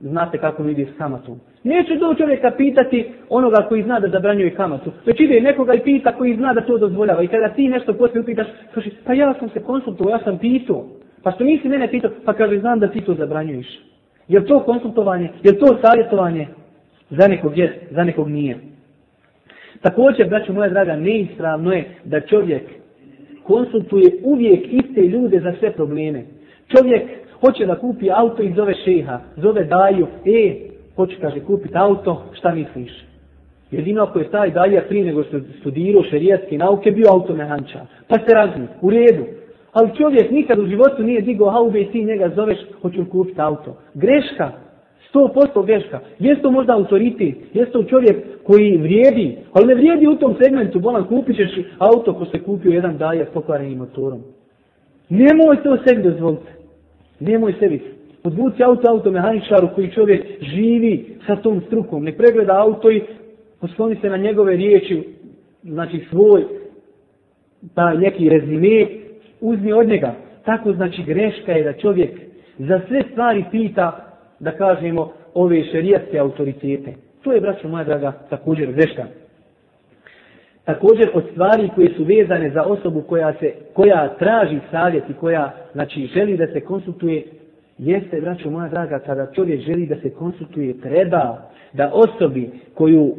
znate kako mi ide s kamatom. Neće do čovjeka pitati onoga koji zna da zabranjuje kamatu. Već ide nekoga i pita koji zna da to dozvoljava. I kada ti nešto poslije upitaš, kaže, pa ja sam se konsultuo, ja sam pitao. Pa što nisi mene pitao, pa kaže, znam da ti to zabranjuješ. Jer to konsultovanje, jer to savjetovanje? Za nekog je, za nekog nije. Također, braću moja draga, neistravno je da čovjek konsultuje uvijek iste ljude za sve probleme. Čovjek Hoće da kupi auto i zove šeha, zove daju, e, hoće kaže kupiti auto, šta misliš? Jedino ako je taj dalje prije nego što studirao šerijatske nauke bio automehančar. Pa se razmi, u redu. Ali čovjek nikad u životu nije digao haube i ti njega zoveš, hoću kupiti auto. Greška, sto posto greška. Jeste to možda autoritet, jeste to čovjek koji vrijedi, ali ne vrijedi u tom segmentu, bolan kupit ćeš auto ko se kupio jedan dalje s pokvarenim motorom. Nemoj to sebi dozvoliti. Nemoj sebi. Odvuci auto auto automehaničaru koji čovjek živi sa tom strukom. ne pregleda auto i osloni se na njegove riječi, znači svoj, pa neki rezime, uzmi od njega. Tako znači greška je da čovjek za sve stvari pita, da kažemo, ove šerijatske autoritete. To je, braćo moja draga, također greška također od stvari koje su vezane za osobu koja, se, koja traži savjet i koja znači, želi da se konsultuje, jeste, braćo moja draga, kada čovjek želi da se konsultuje, treba da osobi koju,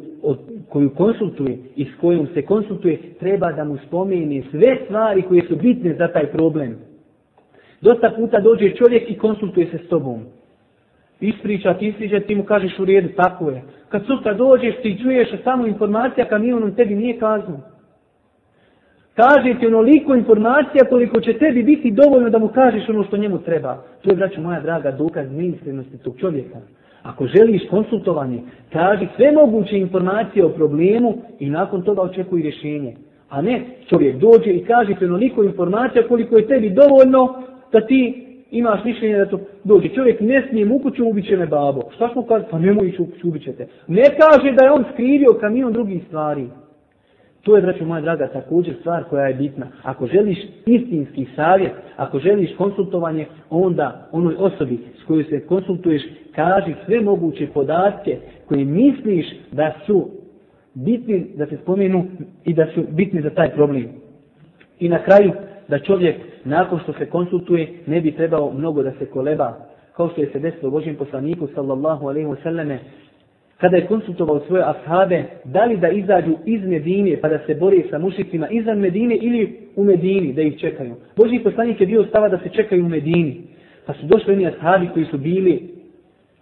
koju konsultuje i s kojom se konsultuje, treba da mu spomeni sve stvari koje su bitne za taj problem. Dosta puta dođe čovjek i konsultuje se s tobom. Ispriča ti ispriča, ti mu kažeš u redu, tako je. Kad sutra dođeš, ti čuješ samo informacija kamionom tebi nije kazno. Kaže ti onoliko informacija koliko će tebi biti dovoljno da mu kažeš ono što njemu treba. To je, braću moja draga, dokaz neiskrenosti tog čovjeka. Ako želiš konsultovanje, traži sve moguće informacije o problemu i nakon toga očekuj rješenje. A ne, čovjek dođe i kaže ti onoliko informacija koliko je tebi dovoljno da ti imaš mišljenje da to dođe čovjek, ne smije mu kuću, ubiće me babo. Šta smo kaže Pa ne ići u Ne kaže da je on skrivio kamion drugih stvari. To je, braćo moja draga, također stvar koja je bitna. Ako želiš istinski savjet, ako želiš konsultovanje, onda onoj osobi s kojoj se konsultuješ, kaži sve moguće podatke koje misliš da su bitni da se spomenu i da su bitni za taj problem. I na kraju, da čovjek nakon što se konsultuje, ne bi trebao mnogo da se koleba, kao što je se desilo Božim poslaniku, sallallahu alaihi wasallame, kada je konsultovao svoje ashabe, da li da izađu iz Medine pa da se bore sa mušicima izvan Medine ili u Medini da ih čekaju. Boži poslanik je bio stava da se čekaju u Medini. Pa su došli oni ashabi koji su bili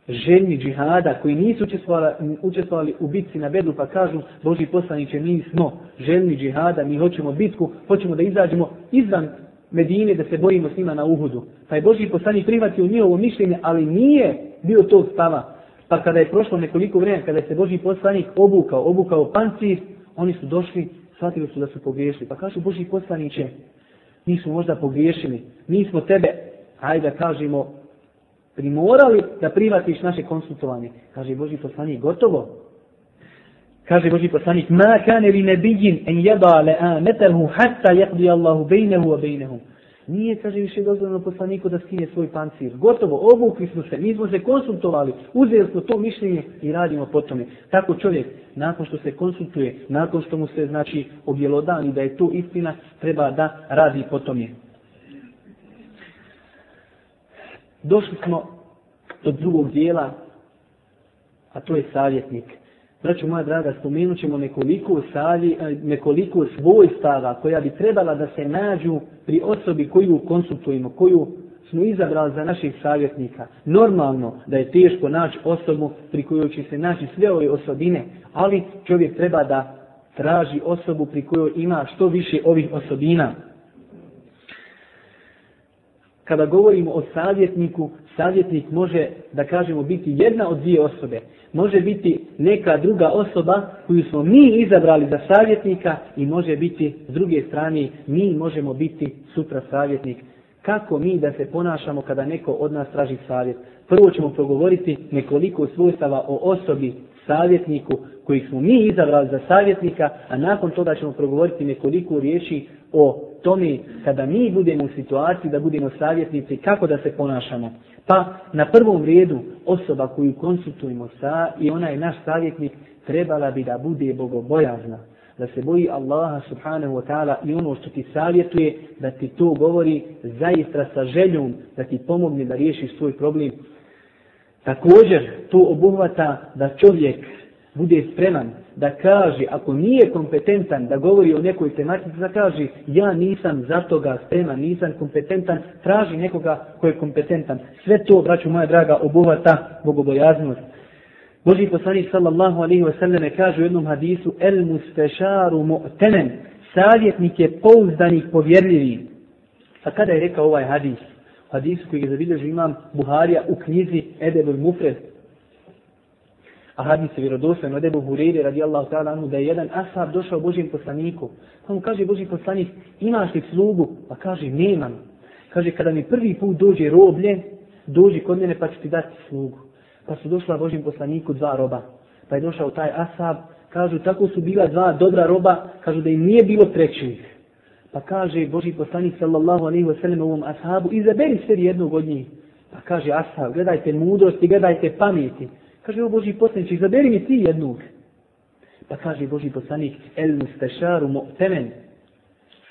željni džihada, koji nisu učestvovali, u bitci na bedu pa kažu Boži poslaniće, mi smo željni džihada, mi hoćemo bitku, hoćemo da izađemo izvan Medine da se bojimo s njima na Uhudu. Pa je Boži poslanik prihvatio njihovo mišljenje, ali nije bio tog stava. Pa kada je prošlo nekoliko vremena, kada je se Boži poslanik obukao, obukao pancir, oni su došli, shvatili su da su pogriješili. Pa kažu Boži poslaniće, mi smo možda pogriješili, mi smo tebe, hajde da kažemo, primorali da privatiš naše konsultovanje. Kaže Boži poslanik, gotovo, Kaže Boži poslanik, ma kane li nebijin en hatta Allahu bejnehu a Nije, kaže, više dozvoljeno poslaniku da skine svoj pancir. Gotovo, obukli smo se, mi smo se konsultovali, uzeli smo to mišljenje i radimo po tome. Tako čovjek, nakon što se konsultuje, nakon što mu se, znači, objelodani da je to istina, treba da radi po tome. Došli smo do drugog dijela, a to je savjetnik. Znači, moja draga, spomenut ćemo nekoliko, savi, e, nekoliko svojstava koja bi trebala da se nađu pri osobi koju konsultujemo, koju smo izabrali za naših savjetnika. Normalno da je teško naći osobu pri kojoj će se naći sve ove osobine, ali čovjek treba da traži osobu pri kojoj ima što više ovih osobina. Kada govorimo o savjetniku, savjetnik može, da kažemo, biti jedna od dvije osobe. Može biti neka druga osoba koju smo mi izabrali za savjetnika i može biti, s druge strane, mi možemo biti sutra savjetnik. Kako mi da se ponašamo kada neko od nas traži savjet? Prvo ćemo progovoriti nekoliko svojstava o osobi savjetniku koji smo mi izabrali za savjetnika, a nakon toga ćemo progovoriti nekoliko riječi o tome kada mi budemo u situaciji da budemo savjetnici kako da se ponašamo. Pa na prvom redu osoba koju konsultujemo sa i ona je naš savjetnik trebala bi da bude bogobojazna. Da se boji Allaha subhanahu wa ta'ala i ono što ti savjetuje da ti to govori zaista sa željom da ti pomogne da riješiš svoj problem. Također to obuhvata da čovjek bude spreman da kaže, ako nije kompetentan da govori o nekoj tematici, da kaže ja nisam za toga spreman, nisam kompetentan, traži nekoga koji je kompetentan. Sve to, braću moja draga, obuvata bogobojaznost. Boži poslanik sallallahu alaihi wasallam kaže u jednom hadisu El mustešaru mu'tenen Savjetnik je pouzdanih povjerljivi. A kada je rekao ovaj hadis? Hadis koji je zabilježio imam Buharija u knjizi Edebul Mufred a hadis se vjerodostan od Ebu Hureyre Allahu ta'ala anhu da je jedan ashab došao Božim poslaniku. Pa mu kaže Boži poslanik, imaš li slugu? Pa kaže, nemam. Kaže, kada mi prvi put dođe roblje, dođi kod mene pa ću ti dati slugu. Pa su došla Božim poslaniku dva roba. Pa je došao taj ashab, kažu, tako su bila dva dobra roba, kažu da im nije bilo trećih. Pa kaže Boži poslanik sallallahu alaihi wasallam ovom ashabu, izaberi sve jednog od njih. Pa kaže ashab, gledajte mudrosti, gledajte pameti. Kaže, o Boži poslanić, izaberi mi ti jednog. Pa kaže Boži poslanik, el mo mu'temen,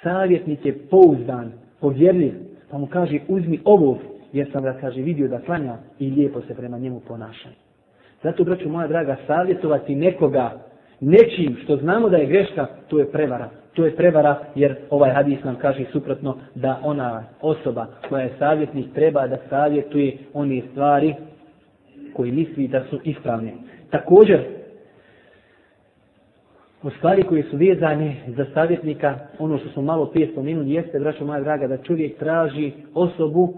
savjetnik je pouzdan, povjerljiv, pa mu kaže, uzmi ovog, jer sam ga, kaže, vidio da klanja i lijepo se prema njemu ponaša. Zato, braću moja draga, savjetovati nekoga nečim što znamo da je greška, to je prevara. To je prevara jer ovaj hadis nam kaže suprotno da ona osoba koja je savjetnik treba da savjetuje one stvari koji misli da su ispravne. Također, u stvari koje su vezane za savjetnika, ono što smo malo prije spomenuli jeste, braćo moja draga, da čovjek traži osobu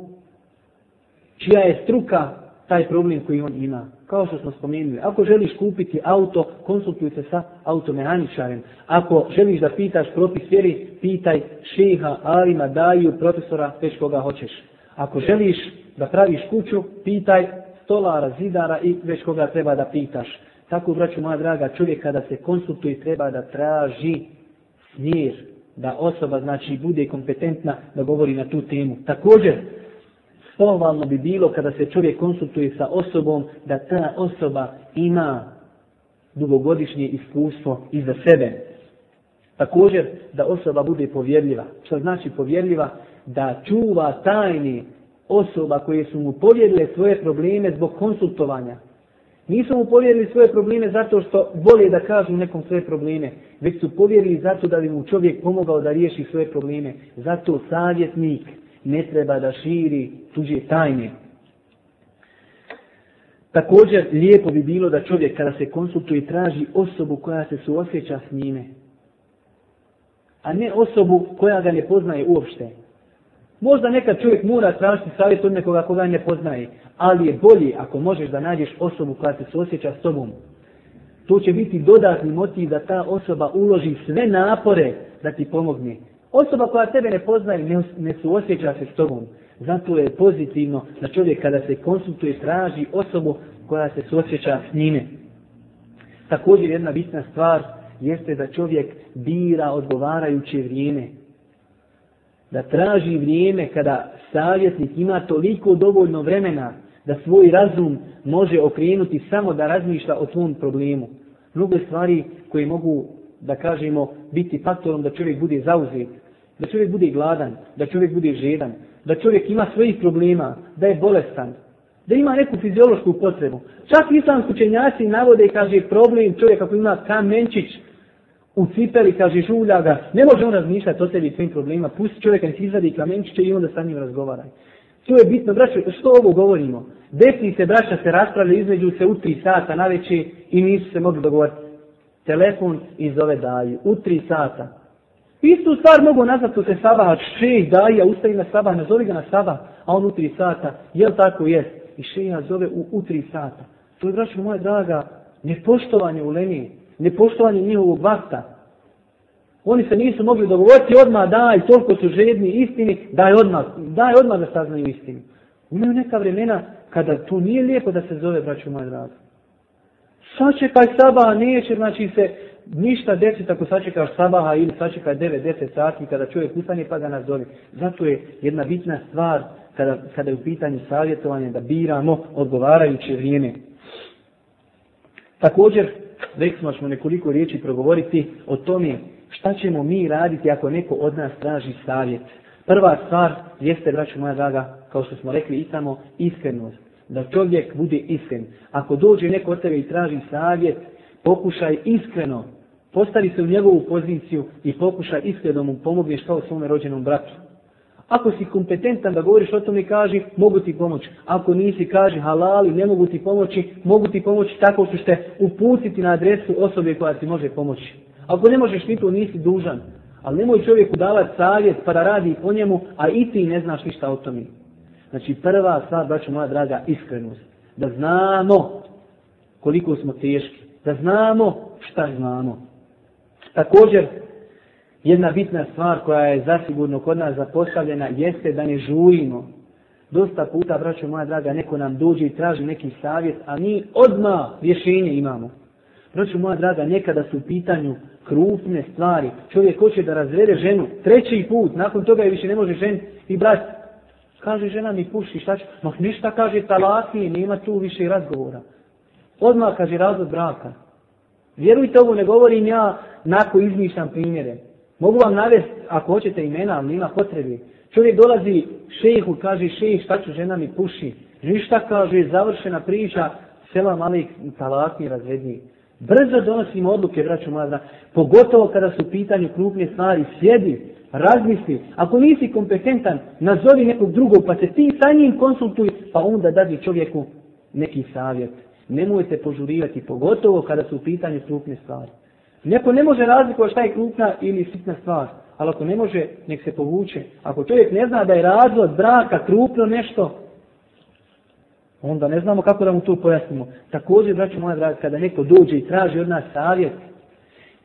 čija je struka taj problem koji on ima. Kao što smo spomenuli, ako želiš kupiti auto, konsultuj se sa automehaničarem. Ako želiš da pitaš propis vjeri, pitaj šeha, alima, daju, profesora, već koga hoćeš. Ako želiš da praviš kuću, pitaj stolara, zidara i već koga treba da pitaš. Tako, braću moja draga, čovjek kada se konsultuje treba da traži smjer, da osoba znači bude kompetentna da govori na tu temu. Također, pohvalno bi bilo kada se čovjek konsultuje sa osobom da ta osoba ima dugogodišnje iskustvo iza sebe. Također da osoba bude povjerljiva. Što znači povjerljiva? Da čuva tajni osoba koje su mu povjerile svoje probleme zbog konsultovanja. Nisu mu povjerili svoje probleme zato što vole da kažu nekom svoje probleme, već su povjerili zato da bi mu čovjek pomogao da riješi svoje probleme. Zato savjetnik ne treba da širi tuđe tajne. Također lijepo bi bilo da čovjek kada se konsultuje traži osobu koja se suosjeća s njime, a ne osobu koja ga ne poznaje uopšte. Možda nekad čovjek mora tražiti savjet od nekoga koga ne poznaje, ali je bolje ako možeš da nađeš osobu koja se osjeća s tobom. To će biti dodatni motiv da ta osoba uloži sve napore da ti pomogne. Osoba koja tebe ne poznaje ne, ne suosjeća se s tobom. Zato je pozitivno da čovjek kada se konsultuje traži osobu koja se suosjeća s njime. Također jedna bitna stvar jeste da čovjek bira odgovarajuće vrijeme da traži vrijeme kada savjetnik ima toliko dovoljno vremena da svoj razum može okrenuti samo da razmišlja o svom problemu. Mnogo stvari koje mogu, da kažemo, biti faktorom da čovjek bude zauzet, da čovjek bude gladan, da čovjek bude žedan, da čovjek ima svojih problema, da je bolestan, da ima neku fiziološku potrebu. Čak islamski učenjaci navode i kaže problem čovjek ako ima kamenčić u cipeli, kaže, žulja ga, ne može on razmišljati o sebi svim problema, pusti čovjeka, nek izvadi kamenčiće i onda sa njim razgovaraj. Tu je bitno, braćo, što ovo govorimo? Desni se braća se raspravlja između se u tri sata na i nisu se mogli dogovoriti. Telefon i zove daju, u tri sata. Istu stvar mogu nazvati se a šej daja, ustavi na ne nazovi ga na Saba, a on u tri sata, jel tako jest? I šeja zove u, tri sata. To je, braćo moja draga, nepoštovanje u leniji nepoštovanje njihovog vakta. Oni se nisu mogli dogovoriti odmah daj, toliko su žedni istini, daj odmah, daj odmah da saznaju istinu. Imaju neka vremena kada tu nije lijepo da se zove, braću moj draga. Sačekaj sabaha, neće, znači se ništa desiti ako sačekaš sabaha ili sačekaj 9-10 sati kada čovjek ustane pa ga nazove. Zato je jedna bitna stvar kada, kada je u pitanju savjetovanja da biramo odgovarajuće vrijeme. Također, rekli smo ćemo nekoliko riječi progovoriti o tome šta ćemo mi raditi ako neko od nas traži savjet. Prva stvar jeste, braću moja draga, kao što smo rekli i tamo, iskrenost. Da čovjek bude iskren. Ako dođe neko od tebe i traži savjet, pokušaj iskreno. Postavi se u njegovu poziciju i pokušaj iskreno mu pomogneš kao svome rođenom bratu. Ako si kompetentan da govoriš o tome, kaži mogu ti pomoći. Ako nisi, kaži halali, ne mogu ti pomoći, mogu ti pomoći tako što te uputiti na adresu osobe koja ti može pomoći. Ako ne možeš niti to, nisi dužan. Ali nemoj čovjeku davati savjet pa da radi po njemu, a i ti ne znaš ništa o tome. Znači prva stvar, braćo moja draga, iskrenost. Da znamo koliko smo teški. Da znamo šta znamo. Također, jedna bitna stvar koja je zasigurno kod nas zapostavljena jeste da ne žujimo Dosta puta, braćo moja draga, neko nam dođe i traži neki savjet, a mi odmah rješenje imamo. Braćo moja draga, nekada su u pitanju krupne stvari. Čovjek hoće da razvede ženu treći put, nakon toga je više ne može žen i brat. Kaže žena mi puši, šta će? Ma ništa kaže talaki, nema tu više razgovora. Odmah kaže razvod braka. Vjerujte ovo, ne govorim ja, nako izmišljam primjere. Mogu vam navesti, ako hoćete imena, ali nima potrebi. Čovjek dolazi šehu, kaže šejih, šta ću žena mi puši. Ništa kaže, završena priča, sela malih talakni razredni. Brzo donosimo odluke, braću moja Pogotovo kada su u pitanju krupne stvari, sjedi, razmisli. Ako nisi kompetentan, nazovi nekog drugog, pa se ti sa njim konsultuj, pa onda dadi čovjeku neki savjet. Nemojte požurivati, pogotovo kada su u pitanju krupne stvari. Neko ne može razlikovati šta je krupna ili sitna stvar. Ali ako ne može, nek se povuče. Ako čovjek ne zna da je razlog braka krupno nešto, onda ne znamo kako da mu to pojasnimo. Također, braću moja draga, kada neko dođe i traži od nas savjet,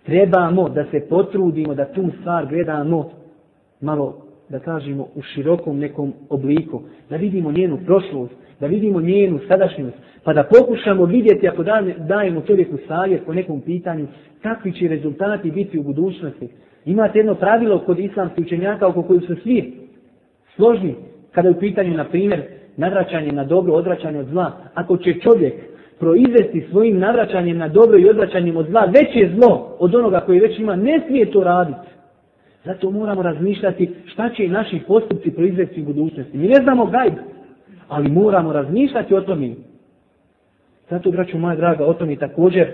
trebamo da se potrudimo da tu stvar gledamo malo, da kažemo, u širokom nekom obliku, da vidimo njenu prošlost, da vidimo njenu sadašnjost, pa da pokušamo vidjeti ako dajemo čovjeku savjet po nekom pitanju, kakvi će rezultati biti u budućnosti. Imate jedno pravilo kod islamskih učenjaka oko koju su svi složni, kada je u pitanju, na primjer, navraćanje na dobro, odvraćanje od zla. Ako će čovjek proizvesti svojim navraćanjem na dobro i odvraćanjem od zla veće zlo od onoga koji već ima, ne smije to raditi. Zato moramo razmišljati šta će i naši postupci proizvesti u budućnosti. Mi ne znamo gajbu ali moramo razmišljati o tome. Zato, braću moja draga, o tome također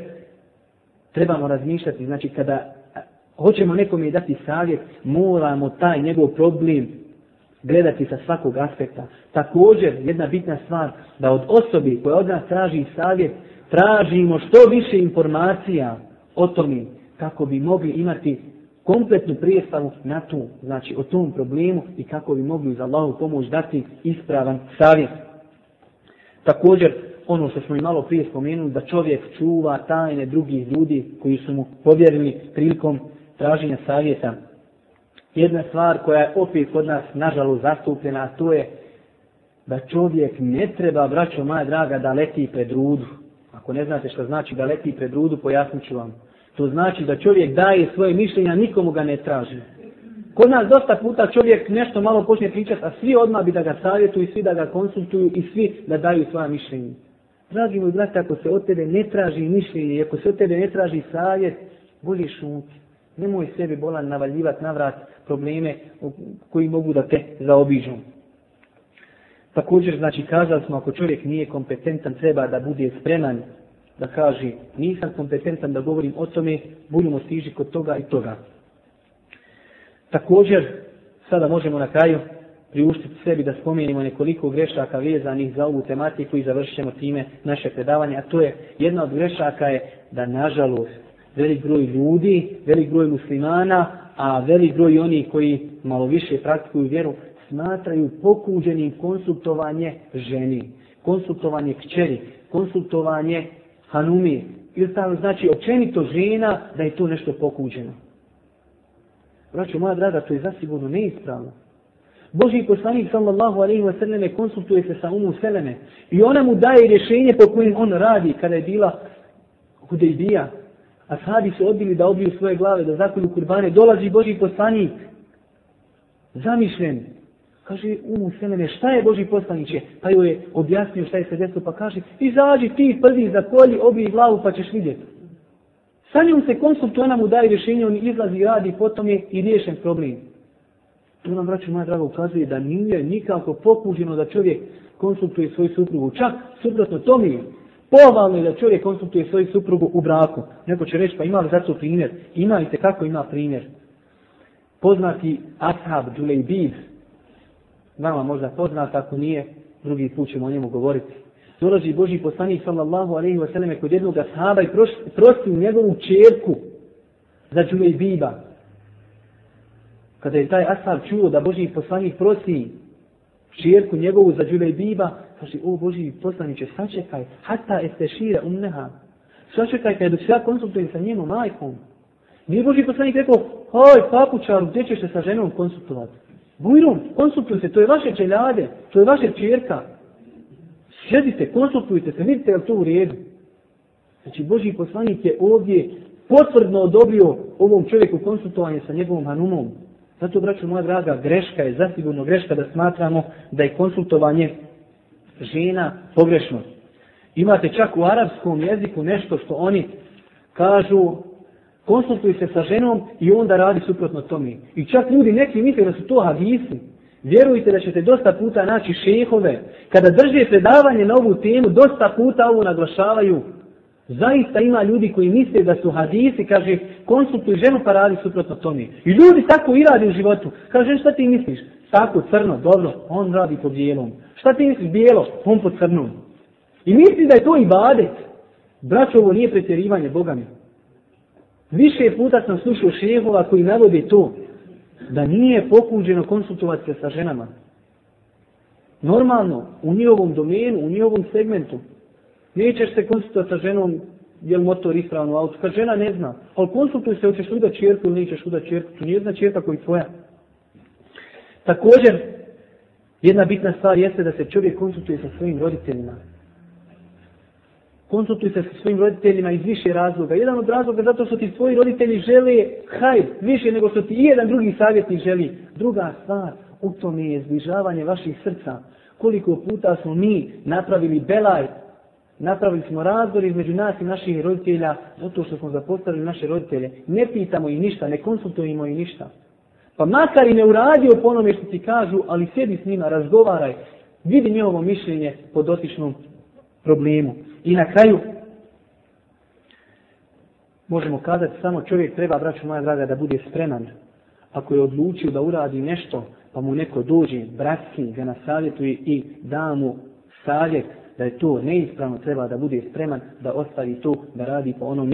trebamo razmišljati. Znači, kada hoćemo nekome dati savjet, moramo taj njegov problem gledati sa svakog aspekta. Također, jedna bitna stvar, da od osobi koja od nas traži savjet, tražimo što više informacija o tome kako bi mogli imati kompletnu prijestavu na tu, znači o tom problemu i kako bi mogli za Allahu pomoć dati ispravan savjet. Također, ono što smo i malo prije spomenuli, da čovjek čuva tajne drugih ljudi koji su mu povjerili prilikom traženja savjeta. Jedna stvar koja je opet kod nas nažalost zastupljena, a to je da čovjek ne treba, braćo moja draga, da leti pred rudu. Ako ne znate što znači da leti pred rudu, pojasnit ću vam. To znači da čovjek daje svoje mišljenja, nikomu ga ne traži. Kod nas dosta puta čovjek nešto malo počne pričati, a svi odmah bi da ga savjetuju, svi da ga konsultuju i svi da daju svoja mišljenja. Dragi moj brate, ako se od tebe ne traži mišljenje, ako se od tebe ne traži savjet, bolje šuti. Nemoj sebi bolan navaljivati vrat probleme koji mogu da te zaobižu. Također, znači, kazali smo, ako čovjek nije kompetentan, treba da bude spreman da kaže nisam kompetentan da govorim o tome, budemo stiži kod toga i toga. Također, sada možemo na kraju priuštiti sebi da spomenimo nekoliko grešaka vezanih za ovu tematiku i završimo time naše predavanje, a to je jedna od grešaka je da nažalost velik broj ljudi, velik broj muslimana, a velik broj onih koji malo više praktikuju vjeru, smatraju pokuđenim konsultovanje ženi, konsultovanje kćeri, konsultovanje hanumi, tamo znači općenito žena da je to nešto pokuđeno. Braćo moja draga, to je zasigurno neispravno. Boži poslanik sallallahu alaihi wa sallam konsultuje se sa umom seleme i ona mu daje rješenje po kojem on radi kada je bila Hudejbija. A sahabi su odbili da obiju svoje glave, da zakonu kurbane. Dolazi Boži poslanik zamišljen Kaže, umu Seleme, šta je Boži poslaniće? Pa joj je objasnio šta je se desilo, pa kaže, izađi ti prvi za kolji, obi glavu pa ćeš vidjeti. Sa njom se konsultuje, ona mu daje rješenje, on izlazi, radi, potom je i riješen problem. Tu nam, vraću, moja draga, ukazuje da nije nikako popuženo da čovjek konsultuje svoju suprugu. Čak suprotno mi je povalno je da čovjek konsultuje svoju suprugu u braku. Neko će reći, pa ima li to primjer? Ima i kako ima primjer. Poznati Ashab dulejbiz vama možda poznat, ako nije, drugi put ćemo o njemu govoriti. Dolazi Boži poslanik sallallahu alaihi wasallam kod jednog ashaba i prosi njegovu čerku za biba. Kada je taj ashab čuo da Boži poslanik prosi čerku njegovu za biba, kaže, o Boži će, sačekaj, hata este šire umneha. Sačekaj, dok se ja konsultujem sa njenom majkom. Nije Boži poslanik rekao, hoj papučaru, gdje ćeš se sa ženom konsultovati? Bujrum, konsultujte, to je vaše čeljade, to je vaše čerka. Sjedite, konsultujte se, vidite je to u redu. Znači, Boži poslanik je ovdje potvrdno odobrio ovom čovjeku konsultovanje sa njegovom hanumom. Zato, braću moja draga, greška je zasigurno greška da smatramo da je konsultovanje žena pogrešno. Imate čak u arapskom jeziku nešto što oni kažu konsultuj se sa ženom i onda radi suprotno tome. I čak ljudi neki misle da su to hadisi. Vjerujte da ćete dosta puta naći šehove. Kada drže predavanje na ovu temu, dosta puta ovo naglašavaju. Zaista ima ljudi koji misle da su hadisi, kaže, konsultuj ženu pa radi suprotno tome. I ljudi tako i radi u životu. Kaže, šta ti misliš? Tako, crno, dobro, on radi po bijelom. Šta ti misliš bijelo? On po crnom. I misli da je to i badet. Braćo, ovo nije pretjerivanje Boga mi. Više puta sam slušao šehova koji navode to da nije pokuđeno konsultovati se sa ženama. Normalno, u njihovom domenu, u njihovom segmentu. Nećeš se konsultovati sa ženom jel motor ispravno auto. Kad žena ne zna, ali konsultuj se, hoćeš udat čerku ili nećeš udat čerku. Tu jedna čerka koji tvoja. Također, jedna bitna stvar jeste da se čovjek konsultuje sa svojim roditeljima. Konsultuj se sa svojim roditeljima iz više razloga. Jedan od razloga je zato što ti svoji roditelji žele haj više nego što ti i jedan drugi savjetnik želi. Druga stvar u tome je zbližavanje vaših srca. Koliko puta smo mi napravili belaj, napravili smo razdor između nas i naših roditelja zato što smo zapostavili naše roditelje. Ne pitamo ih ništa, ne konsultujemo ih ništa. Pa makar i ne uradio po onome što ti kažu, ali sjedi s njima, razgovaraj, vidi njihovo mišljenje po dotičnom problemu. I na kraju, možemo kazati samo čovjek treba, braću moja draga, da bude spreman. Ako je odlučio da uradi nešto, pa mu neko dođe, bratski, ga na savjetu i da mu savjet da je to neispravno, treba da bude spreman, da ostavi to, da radi po onom